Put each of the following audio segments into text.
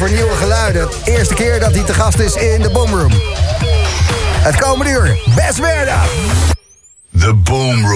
voor nieuwe geluiden. Eerste keer dat hij te gast is in de Boomroom. Het komende uur, Best Werda. The Boom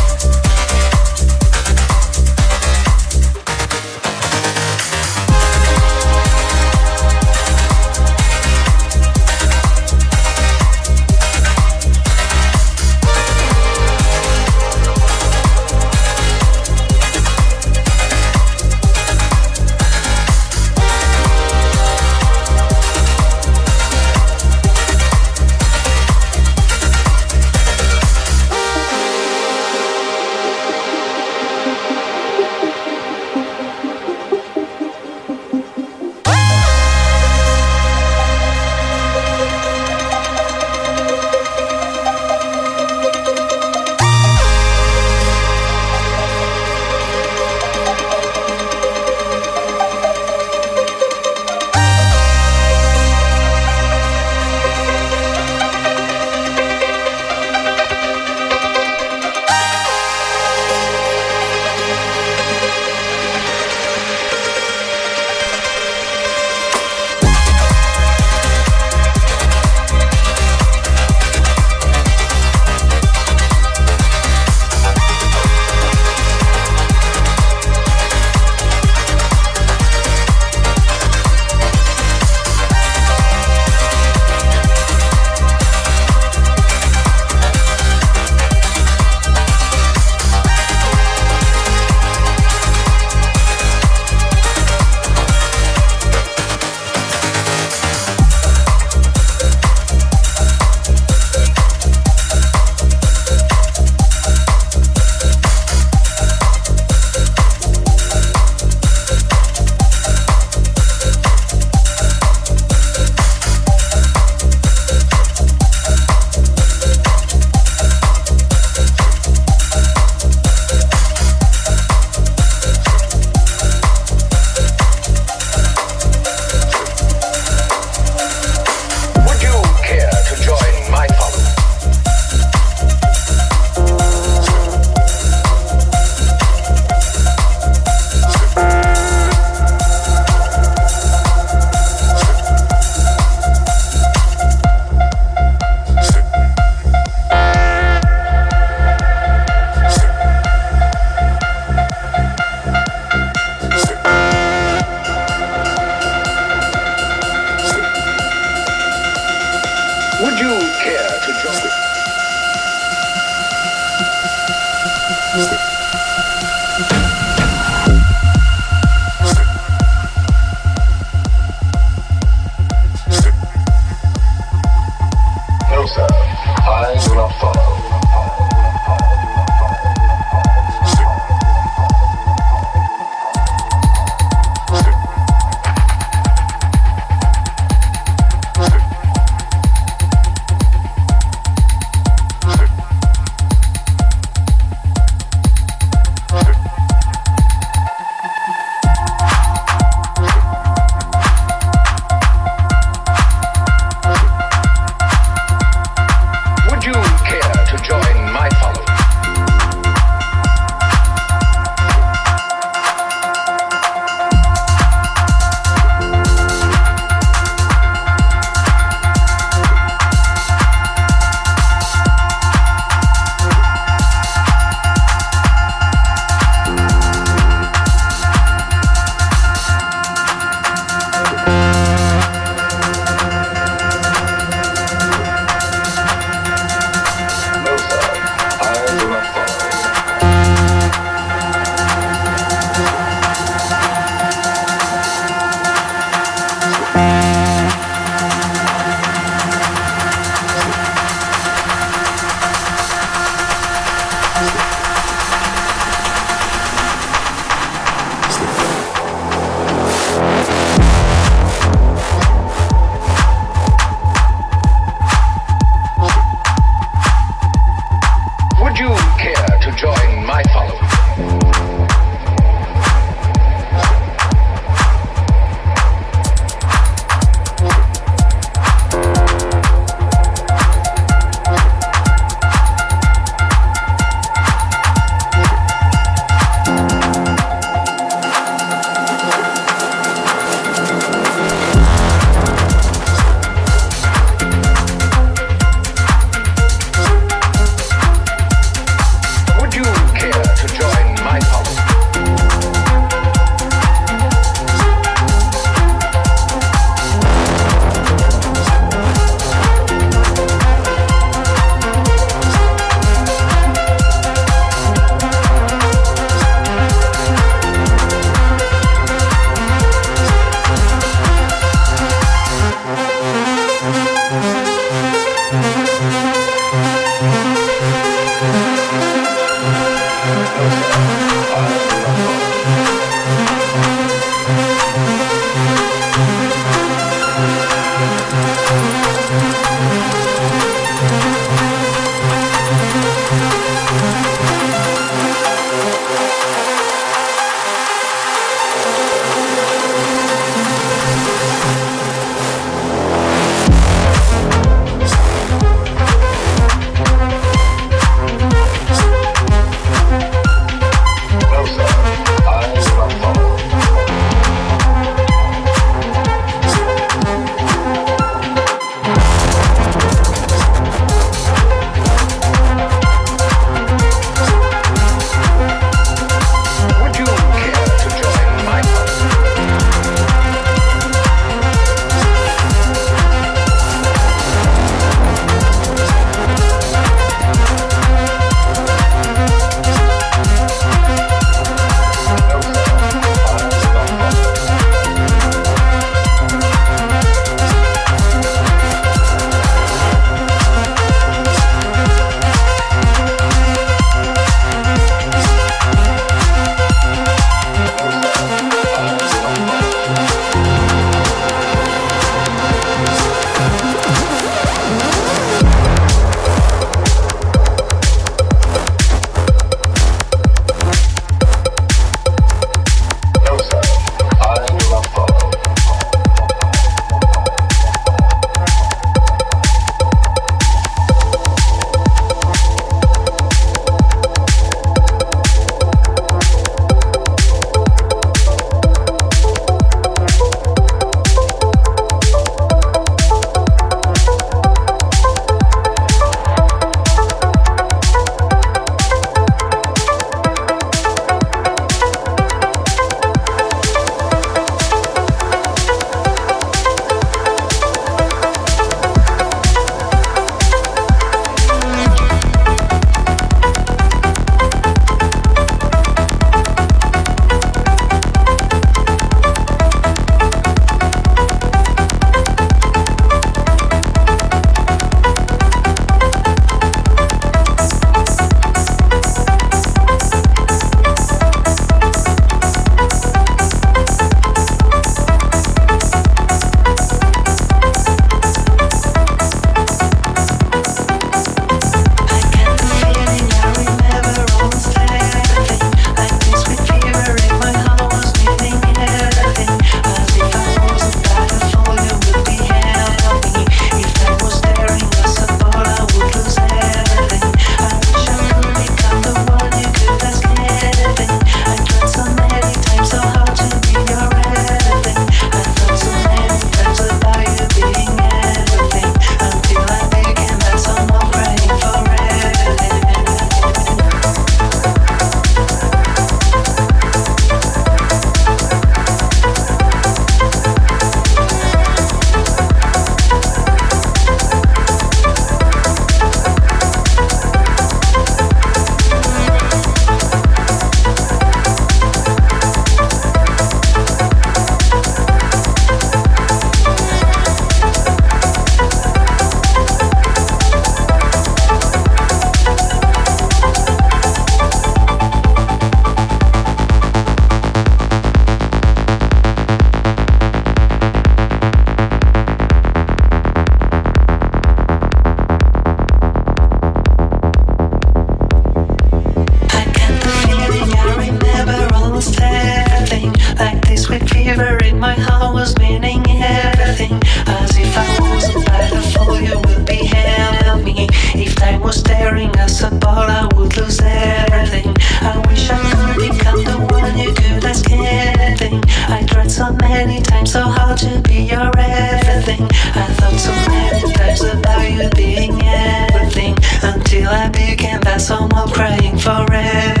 forever.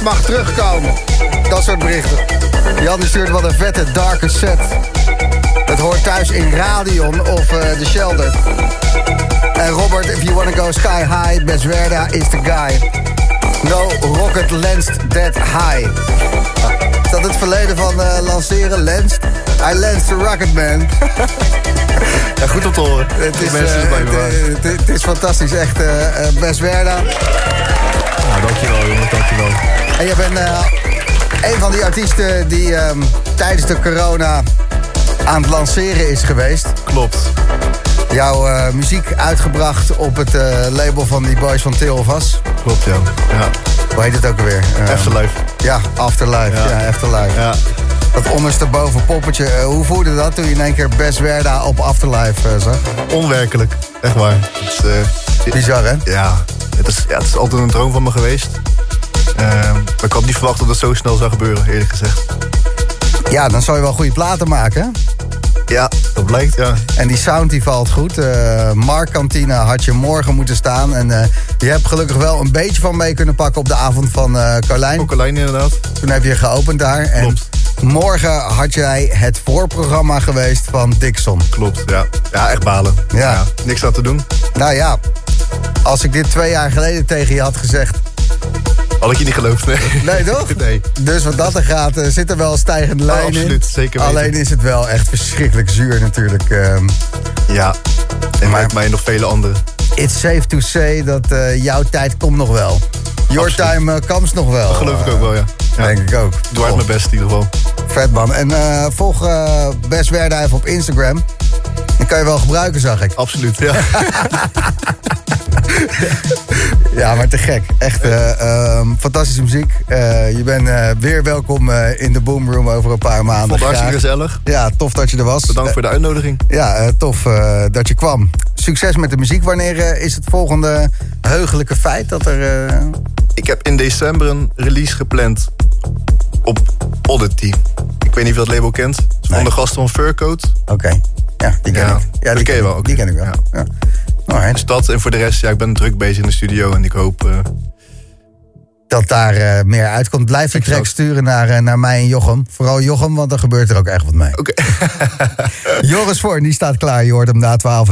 Gast mag terugkomen. Dat soort berichten. Jan stuurt wat een vette darke set. Het hoort thuis in Radion of uh, The Shelter. En Robert, if you wanna go sky high, Beswerda is the guy. No rocket lanced that high. Is dat het verleden van uh, lanceren? Lanced? I lanced the rocket, man. ja, goed om te horen. Het is, uh, het, het, het, is fantastisch, echt. Uh, Beswerda. Ja, dankjewel, jongen, dankjewel. En je bent een van die artiesten die um, tijdens de corona aan het lanceren is geweest. Klopt. Jouw uh, muziek uitgebracht op het uh, label van die boys van Theolvas. Klopt, ja. ja. Hoe heet het ook alweer? Uh, Afterlife. Ja, Afterlife. Ja, ja Afterlife. Ja. Dat ondersteboven poppetje. hoe voelde dat toen je in één keer Best Werda op Afterlife zag? Onwerkelijk. Echt waar. Het is, Bizar, hè? Ja. Het is, ja. het is altijd een droom van me geweest. Ehm, maar ik had niet verwacht dat het zo snel zou gebeuren, eerlijk gezegd. Ja, dan zou je wel goede platen maken, ja, dat blijkt, ja. En die sound die valt goed. Uh, Mark Kantine had je morgen moeten staan. En uh, je hebt gelukkig wel een beetje van mee kunnen pakken op de avond van uh, Carlijn. Op Carlijn inderdaad. Toen heb je geopend daar. En morgen had jij het voorprogramma geweest van Dixon. Klopt, ja. Ja, echt balen. Ja. ja. Niks aan te doen. Nou ja, als ik dit twee jaar geleden tegen je had gezegd... Had ik je niet geloofd, nee. Nee, toch? Nee. Dus wat dat er gaat, uh, zit er wel een stijgende lijn oh, absoluut, zeker weten. Alleen is het wel echt verschrikkelijk zuur natuurlijk. Um, ja, en maar, mij nog vele anderen. It's safe to say dat uh, jouw tijd komt nog wel. Your absoluut. time uh, comes nog wel. Dat geloof ik ook wel, ja. ja. Denk ik ook. Doe hard mijn best in ieder geval. Vet man. En volg Best even op Instagram. Die kan je wel gebruiken, zag ik. Absoluut, ja. ja, maar te gek. Echt uh, fantastische muziek. Uh, je bent uh, weer welkom in de Boomroom over een paar maanden. Vond hartstikke gezellig. Ja, tof dat je er was. Bedankt voor de uitnodiging. Ja, tof dat je kwam. Succes met de muziek. Wanneer is het volgende heugelijke feit dat er... Ik heb in december een release gepland op Oddity. Ik weet niet of je dat label kent. Van de gasten van Furcoat. Oké. Ja, die ken ja, ik. Ja, die ken je wel. Okay. Die ken ik wel. Ja. ja. Alright. Dus dat en voor de rest, ja, ik ben druk bezig in de studio en ik hoop... Uh... Dat daar uh, meer uitkomt. Blijf de track sturen naar, uh, naar mij en Jochem. Vooral Jochem, want dan gebeurt er ook echt wat mee. Oké. Okay. Joris Voor, die staat klaar. Je hoort hem na 12.